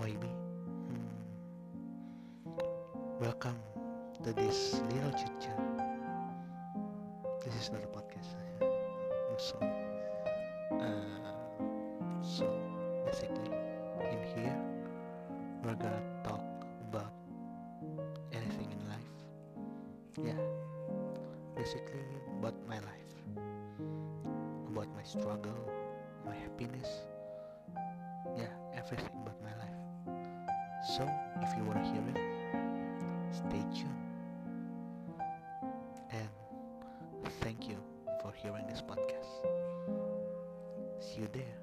YB. Hmm. Welcome to this little chit chat. This is not a podcast. I'm sorry. uh, so basically, in here we're gonna talk about anything in life. Yeah, basically about my life, about my struggle, my happiness. Yeah, everything. So if you wanna hear it, stay tuned. And thank you for hearing this podcast. See you there.